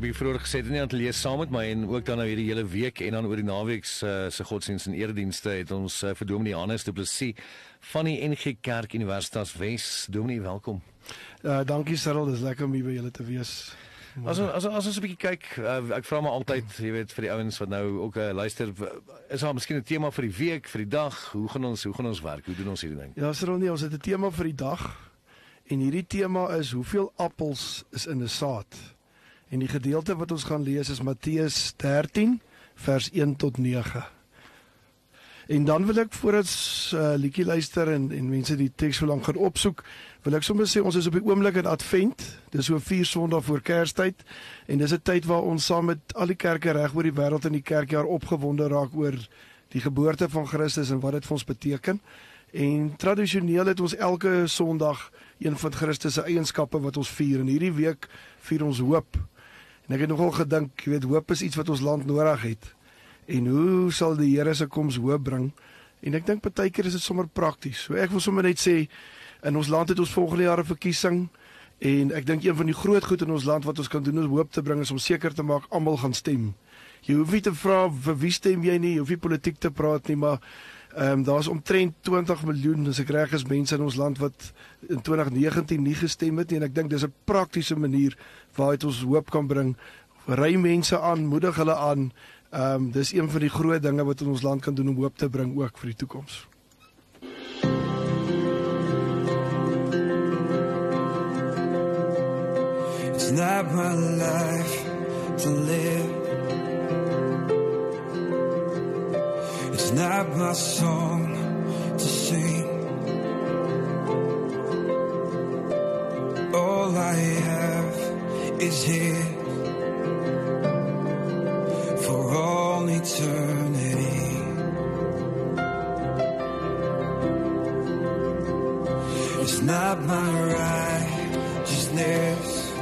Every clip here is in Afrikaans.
Ek bietjie vroeër gesê het, nie aan te lees saam met my en ook dan nou hierdie hele week en dan oor die naweek se uh, se godsdiens en eredienste het ons uh, vir Dominee Hannes Du Plessis van die NG Kerk Universitas Wes. Dominee, welkom. Uh dankie Cyril, dis lekker om hier by julle te wees. As as as ons 'n bietjie kyk, uh, ek vra maar altyd, jy weet, vir die ouens wat nou ook uh, luister, is daar miskien 'n tema vir die week, vir die dag? Hoe gaan ons hoe gaan ons werk? Hoe doen ons hierdie ding? Ja, Cyril, nee, ons het 'n tema vir die dag. En hierdie tema is hoeveel appels is in 'n saad? En die gedeelte wat ons gaan lees is Matteus 13 vers 1 tot 9. En dan wil ek voordat ons uh, liedjie luister en en mense die teks so lank gaan opsoek, wil ek sommer sê ons is op die oomblik in Advent. Dis so 4 Sondae voor Kerstyd en dis 'n tyd waar ons saam met al die kerke reg oor die wêreld in die kerkjaar opgewonde raak oor die geboorte van Christus en wat dit vir ons beteken. En tradisioneel het ons elke Sondag een van Christus se eienskappe wat ons vier en hierdie week vier ons hoop. En ek het nogal gedink, jy weet, hoop is iets wat ons land nodig het. En hoe sal die Here se koms hoop bring? En ek dink baie keer is dit sommer prakties. So ek wil sommer net sê in ons land het ons volgende jaar 'n verkiesing en ek dink een van die groot goed in ons land wat ons kan doen om hoop te bring is om seker te maak almal gaan stem. Jy hoef nie te vra vir wie stem jy nie, jy hoef nie politiek te praat nie, maar ehm um, daar's omtrent 20 miljoen as ek reg is mense in ons land wat in 2019 nie gestem het nie en ek dink dis 'n praktiese manier waaruit ons hoop kan bring. Ry mense aan, moedig hulle aan. Ehm um, dis een van die groot dinge wat ons land kan doen om hoop te bring ook vir die toekoms. It's not my life to live. Not my song to sing. All I have is here for all eternity. It's not my righteousness.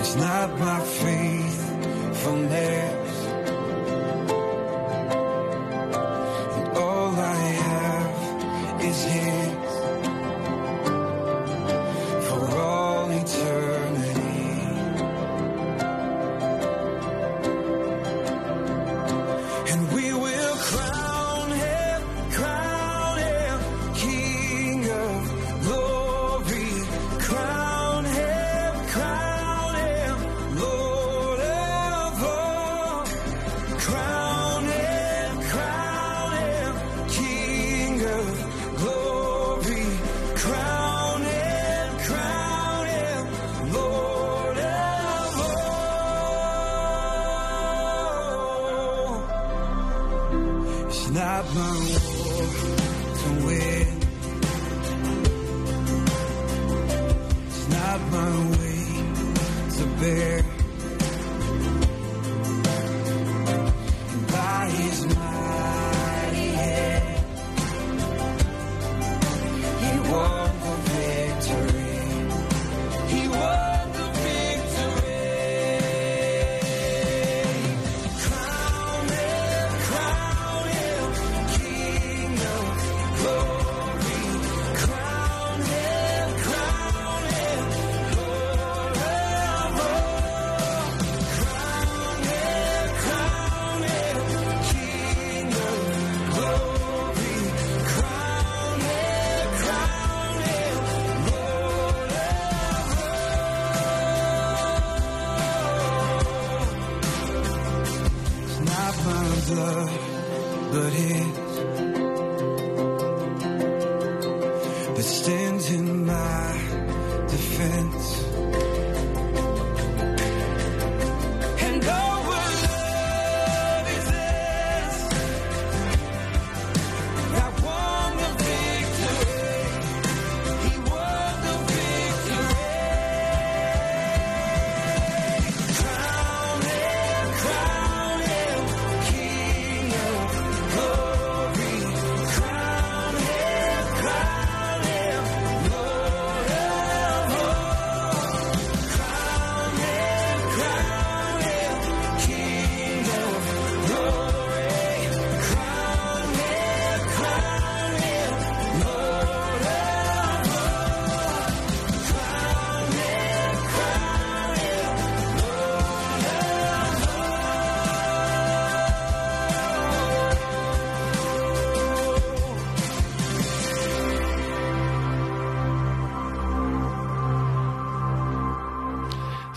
It's not my faithfulness. My stands in my defense.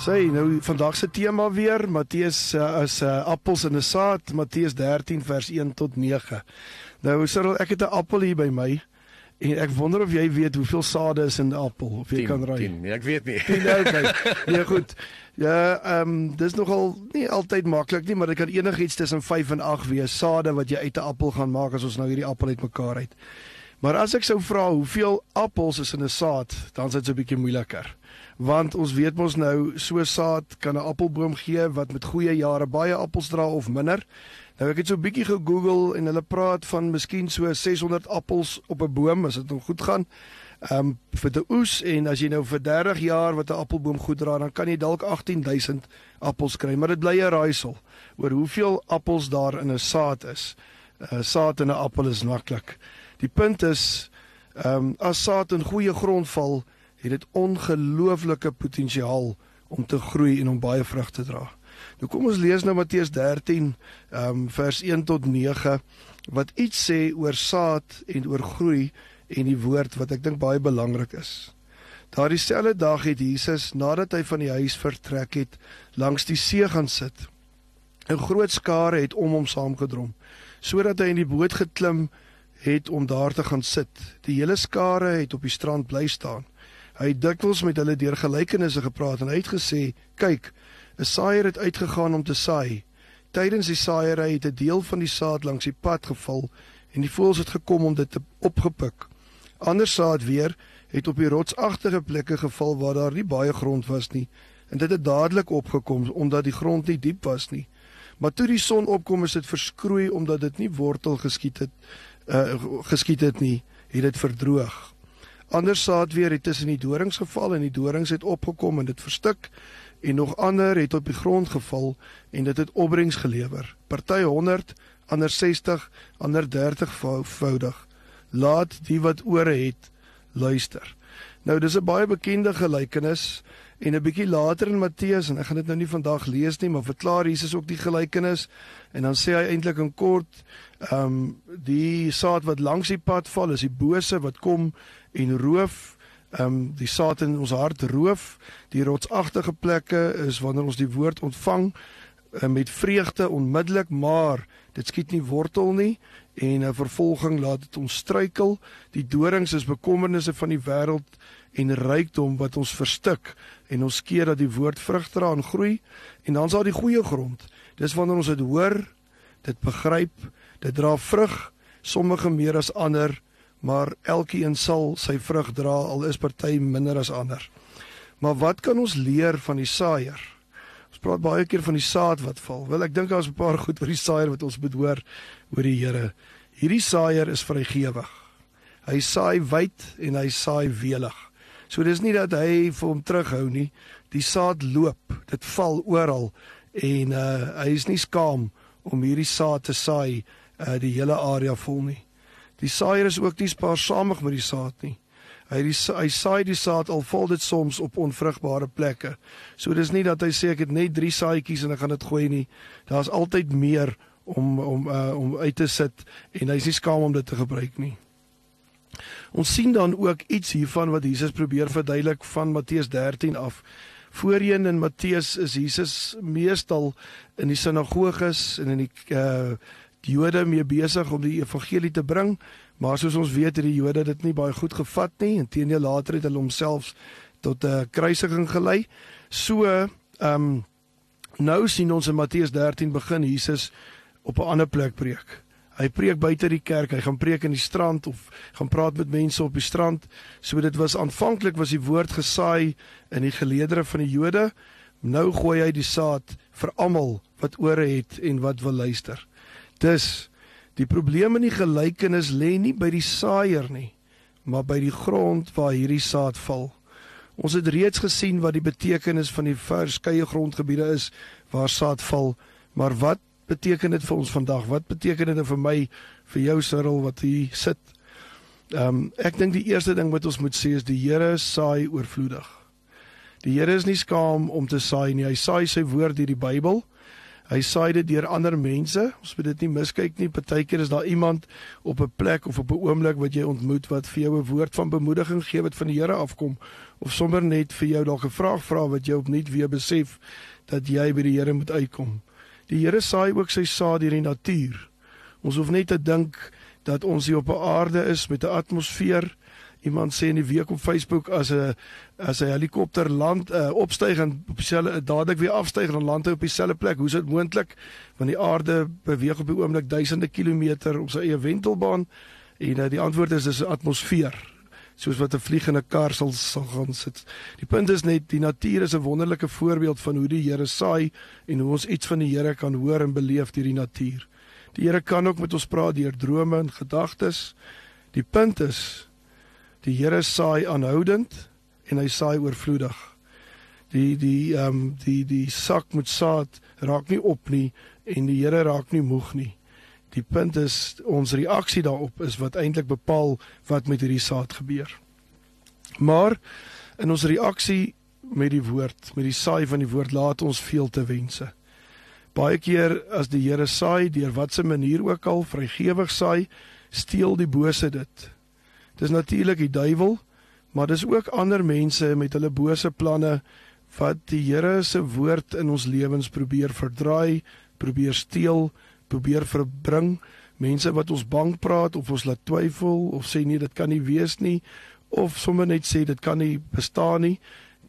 Sê nou vandag se tema weer Matteus uh, is uh, appels in 'n saad Matteus 13 vers 1 tot 9. Nou Cyril, ek het 'n appel hier by my en ek wonder of jy weet hoeveel sade is in 'n appel of jy kan raai. 10. Nee, ek weet nie. 10 okay. Nee goed. Ja, ehm um, dis nogal nie altyd maklik nie, maar dit kan enigiets tussen 5 en 8 wees sade wat jy uit 'n appel gaan maak as ons nou hierdie appel uitmekaar uit. Maar as ek sou vra hoeveel appels is in 'n saad, dan is dit so 'n bietjie moeiliker. Want ons weet mos nou so saad kan 'n appelboom gee wat met goeie jare baie appels dra of minder. Nou ek het so 'n bietjie gegoogel en hulle praat van miskien so 600 appels op 'n boom as dit nog goed gaan. Ehm um, vir die oes en as jy nou vir 30 jaar wat 'n appelboom goed dra, dan kan jy dalk 18000 appels kry, maar dit bly 'n raaisel oor hoeveel appels daar in 'n saad is. 'n uh, Saad in 'n appel is maklik. Die punt is ehm um, as saad in goeie grond val, het dit ongelooflike potensiaal om te groei en om baie vrug te dra. Nou kom ons lees nou Matteus 13 ehm um, vers 1 tot 9 wat iets sê oor saad en oor groei en die woord wat ek dink baie belangrik is. Daardie selfde dag het Jesus nadat hy van die huis vertrek het, langs die see gaan sit. 'n Groot skare het om hom saamgedrom, sodat hy in die boot geklim het om daar te gaan sit. Die hele skare het op die strand bly staan. Hy het dikwels met hulle deur gelykenisse gepraat en hy het gesê: "Kyk, 'n saaiër het uitgegaan om te saai. Tydens die saaiery het 'n deel van die saad langs die pad geval en die voëls het gekom om dit te opgepik. Ander saad weer het op die rotsagtige plekke geval waar daar nie baie grond was nie en dit het dadelik opgekom omdat die grond nie diep was nie. Maar toe die son opkom is dit verskroei omdat dit nie wortel geskiet het uh, geskiet het nie, het dit verdroog. Ander saad weer het tussen die dorings geval en die dorings het opgekom en dit verstik en nog ander het op die grond geval en dit het opbrengs gelewer. Party 100, ander 60, ander 30 voudig. Laat die wat ore het luister. Nou dis 'n baie bekende gelykenis en 'n bietjie later in Matteus en ek gaan dit nou nie vandag lees nie, maar verklaar Jesus ook die gelykenis. En dan sê hy eintlik in kort ehm um, die saad wat langs die pad val is die bose wat kom en roof. Ehm um, die saad in ons hart roof. Die rotsagtige plekke is wanneer ons die woord ontvang uh, met vreugde onmiddellik maar dit skiet nie wortel nie. En 'n vervolging laat dit ons struikel. Die dorings is bekommernisse van die wêreld en rykdom wat ons verstik en ons keer dat die woord vrug dra en groei en dan daar die goeie grond dis wanneer ons dit hoor dit begryp dit dra vrug sommige meer as ander maar elkeen sal sy vrug dra al is party minder as ander. Maar wat kan ons leer van die saaier? Ons praat baie keer van die saad wat val. Wel ek dink daar's 'n paar goed oor die saaier wat ons moet hoor oor die Here. Hierdie saaier is vrygewig. Hy saai wyd en hy saai welig. So dis nie dat hy vir hom terughou nie. Die saad loop, dit val oral en uh hy is nie skaam om hierdie saad te saai uh die hele area vol nie. Die saaier is ook nie spaarsamig met die saad nie. Hy die, hy saai die saad al val dit soms op onvrugbare plekke. So dis nie dat hy sê ek het net 3 saaitjies en ek gaan dit gooi nie. Daar's altyd meer om om uh, om uit te sit en hy is nie skaam om dit te gebruik nie. Ons sien dan ook iets hiervan wat Jesus probeer verduidelik van Matteus 13 af. Voorheen in Matteus is Jesus meestal in die sinagoges en in die uh die Jode mee besig om die evangelie te bring, Maar soos ons weet, het die Jode dit nie baie goed gevat nie. Inteendeel later het hulle homself tot 'n uh, kruisiging gelei. So, ehm um, nou sien ons in Matteus 13 begin Jesus op 'n ander plek preek. Hy preek buite die kerk, hy gaan preek in die strand of gaan praat met mense op die strand. So dit was aanvanklik was die woord gesaai in die geleedere van die Jode. Nou gooi hy die saad vir almal wat ore het en wat wil luister. Dus die probleem in die gelykenis lê nie by die saaier nie, maar by die grond waar hierdie saad val. Ons het reeds gesien wat die betekenis van die verskeie grondgebiede is waar saad val, maar wat beteken dit vir ons vandag? Wat beteken dit vir my, vir jou Cyril wat hier sit? Ehm um, ek dink die eerste ding wat ons moet sê is die Here saai oorvloedig. Die Here is nie skaam om te saai nie. Hy saai sy woord deur die Bybel. Hy saai dit deur ander mense. Ons moet dit nie miskyk nie. Partykeer is daar iemand op 'n plek of op 'n oomblik wat jy ontmoet wat vir jou 'n woord van bemoediging gee wat van die Here afkom of sommer net vir jou dalk 'n vraag vra wat jy opnuut weer besef dat jy by die Here moet uitkom. Die Here saai ook sy saad in die natuur. Ons hoef net te dink dat ons hier op 'n aarde is met 'n atmosfeer. Iemand sê in die week op Facebook as 'n as 'n helikopter land uh, opstyg en op dieselfde dadelik weer afstyg en land op dieselfde plek. Hoe is dit moontlik? Want die aarde beweeg op die oomblik duisende kilometer op sy eie wentelbaan en uh, die antwoord is dis 'n atmosfeer soos wat 'n vliegende kar sal sal gaan sit. Die punt is net die natuur is 'n wonderlike voorbeeld van hoe die Here saai en hoe ons iets van die Here kan hoor en beleef deur die natuur. Die Here kan ook met ons praat deur drome en gedagtes. Die punt is die Here saai aanhoudend en hy saai oorvloedig. Die die ehm um, die die sak met saad raak nie op nie en die Here raak nie moeg nie. Die punt is ons reaksie daarop is wat eintlik bepaal wat met hierdie saad gebeur. Maar in ons reaksie met die woord, met die saai van die woord laat ons veel te wense. Baie keer as die Here saai deur watse manier ook al vrygewig saai, steel die bose dit. Dis natuurlik die duiwel, maar dis ook ander mense met hulle bose planne wat die Here se woord in ons lewens probeer verdraai, probeer steel, probeer verbring. Mense wat ons bang praat of ons laat twyfel of sê nee dit kan nie wees nie of sommer net sê dit kan nie bestaan nie.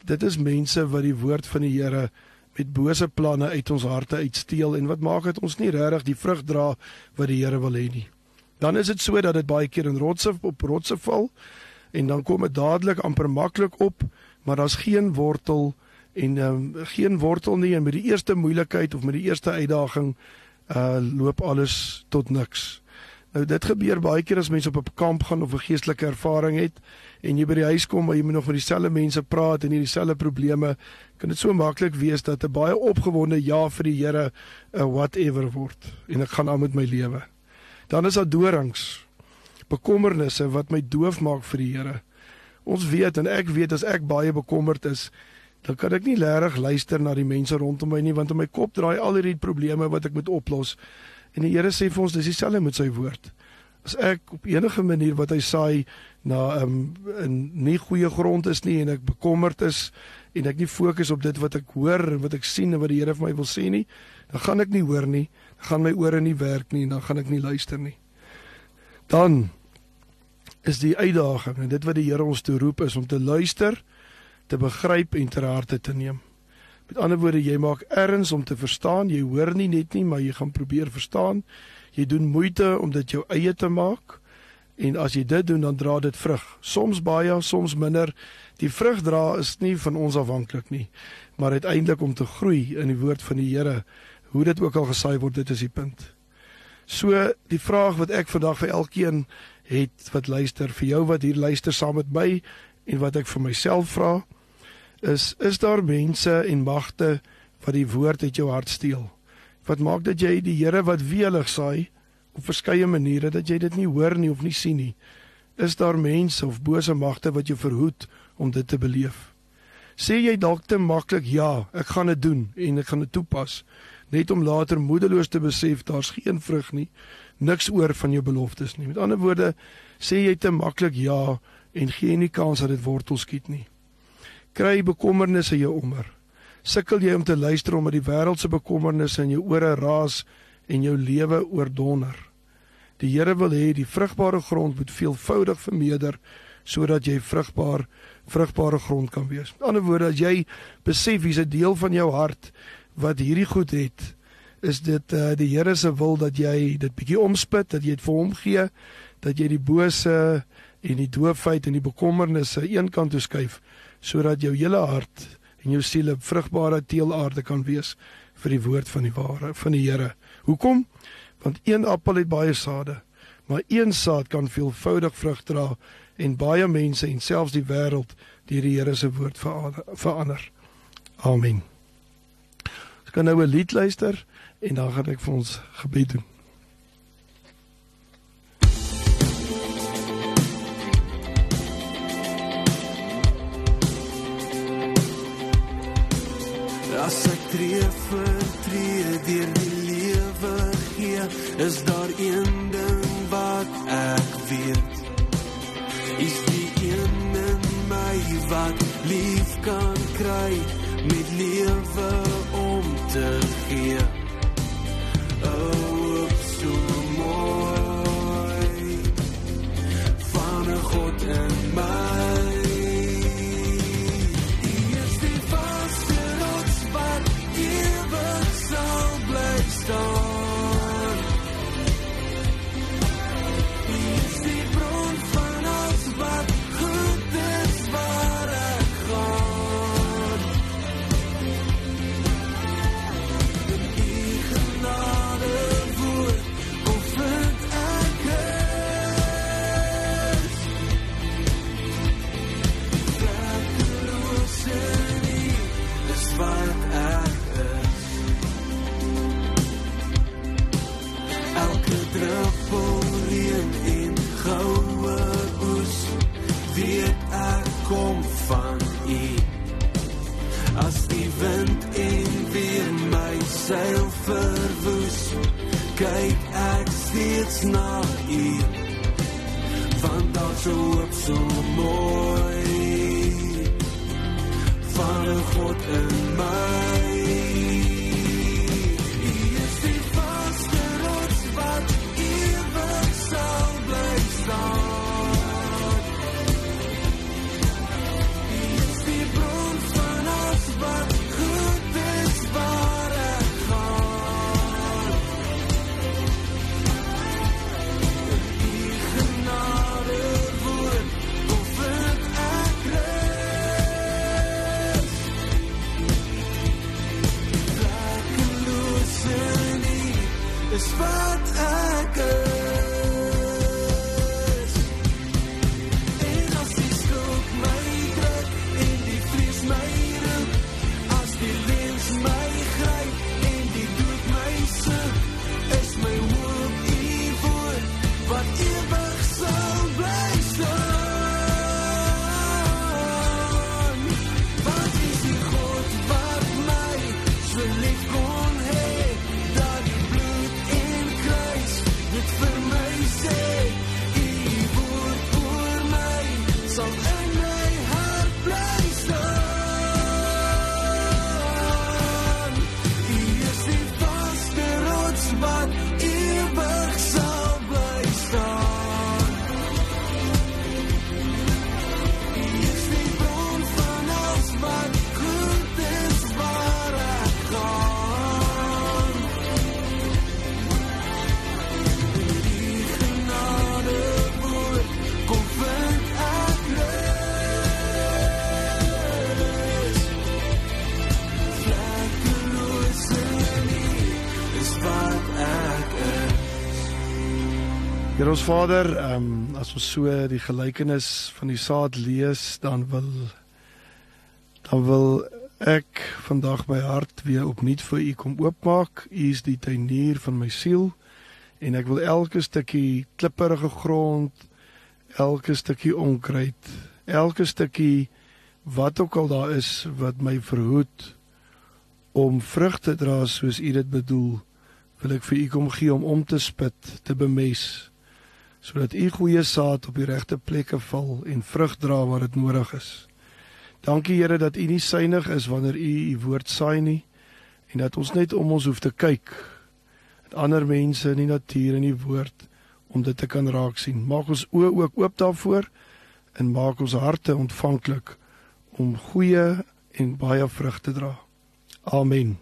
Dit is mense wat die woord van die Here met bose planne uit ons harte uitsteel en wat maak dit ons nie regtig die vrug dra wat die Here wil hê nie. Dan is dit so dat dit baie keer in rotse op rotse val en dan kom dit dadelik amper maklik op maar daar's geen wortel en um, geen wortel nie en met die eerste moeilikheid of met die eerste uitdaging uh loop alles tot niks. Nou dit gebeur baie keer as mense op 'n kamp gaan of 'n geestelike ervaring het en jy by die huis kom maar jy nog met dieselfde mense praat en hierdie selfde probleme, kan dit so maklik wees dat 'n baie opgewonde ja vir die Here 'n uh, whatever word en ek gaan aan met my lewe. Dan is daar dorings, bekommernisse wat my doof maak vir die Here. Ons weet en ek weet as ek baie bekommerd is, dan kan ek nie regtig luister na die mense rondom my nie want in my kop draai al hierdie probleme wat ek moet oplos. En die Here sê vir ons dis dieselfde met sy woord. As ek op enige manier wat hy saai na 'n um, 'n nie goeie grond is nie en ek bekommerd is en ek nie fokus op dit wat ek hoor en wat ek sien en wat die Here vir my wil sê nie, dan gaan ek nie hoor nie, dan gaan my ore nie werk nie en dan gaan ek nie luister nie. Dan is die uitdaging en dit wat die Here ons toe roep is om te luister te begryp en ter harte te neem. Met ander woorde, jy maak erns om te verstaan, jy hoor nie net nie, maar jy gaan probeer verstaan. Jy doen moeite om dit jou eie te maak. En as jy dit doen, dan dra dit vrug. Soms baie, soms minder. Die vrug dra is nie van ons afhanklik nie, maar uiteindelik om te groei in die woord van die Here, hoe dit ook al gesaai word, dit is die punt. So die vraag wat ek vandag vir elkeen het wat luister, vir jou wat hier luister saam met my en wat ek vir myself vra, is is daar mense en magte wat die woord uit jou hart steel? Wat maak dat jy die Here wat weelig saai op verskeie maniere dat jy dit nie hoor nie of nie sien nie? Is daar mense of bose magte wat jou verhoed om dit te beleef? Sê jy dalk te maklik ja, ek gaan dit doen en ek gaan dit toepas, net om later moedeloos te besef daar's geen vrug nie, niks oor van jou beloftes nie. Met ander woorde, sê jy te maklik ja en gee nie kans dat dit wortel skiet nie kry bekommernisse jou onder. Sukkel jy om te luister omdat die wêreldse bekommernisse in jou ore raas en jou lewe oordonner. Die Here wil hê die vrugbare grond moet veelvoudig vermeerder sodat jy vrugbaar vrugbare grond kan wees. Met ander woorde, as jy besef hier's 'n deel van jou hart wat hierdie goed het, is dit uh, die Here se wil dat jy dit bietjie omspit, dat jy dit vir hom gee, dat jy die bose en die doofheid en die bekommernisse eenkant toe skuif sodat jou hele hart en jou siel 'n vrugbare teelaarde kan wees vir die woord van die ware van die Here. Hoekom? Want een appel het baie sade, maar een saad kan veelvoudig vrug dra en baie mense en selfs die wêreld deur die Here se woord verander. Amen. Ons kan nou 'n lied luister en dan gaan ek vir ons gebed doen. Mooi. Van God in ons Vader, ehm um, as ons so die gelykenis van die saad lees, dan wil dan wil ek vandag my hart weer opnuut vir U kom oopmaak. U is die tuinier van my siel en ek wil elke stukkie klipperige grond, elke stukkie onkruid, elke stukkie wat ook al daar is wat my verhoed om vrug te dra soos U dit bedoel, wil ek vir U kom gee om om te spit, te bemes sodat u goeie saad op die regte plekke val en vrug dra waar dit nodig is. Dankie Here dat u nie suinig is wanneer u u woord saai nie en dat ons net om ons hoef te kyk. Dat ander mense in die natuur en die woord om dit te kan raak sien. Maak ons oë ook oop daarvoor en maak ons harte ontvanklik om goeie en baie vrug te dra. Amen.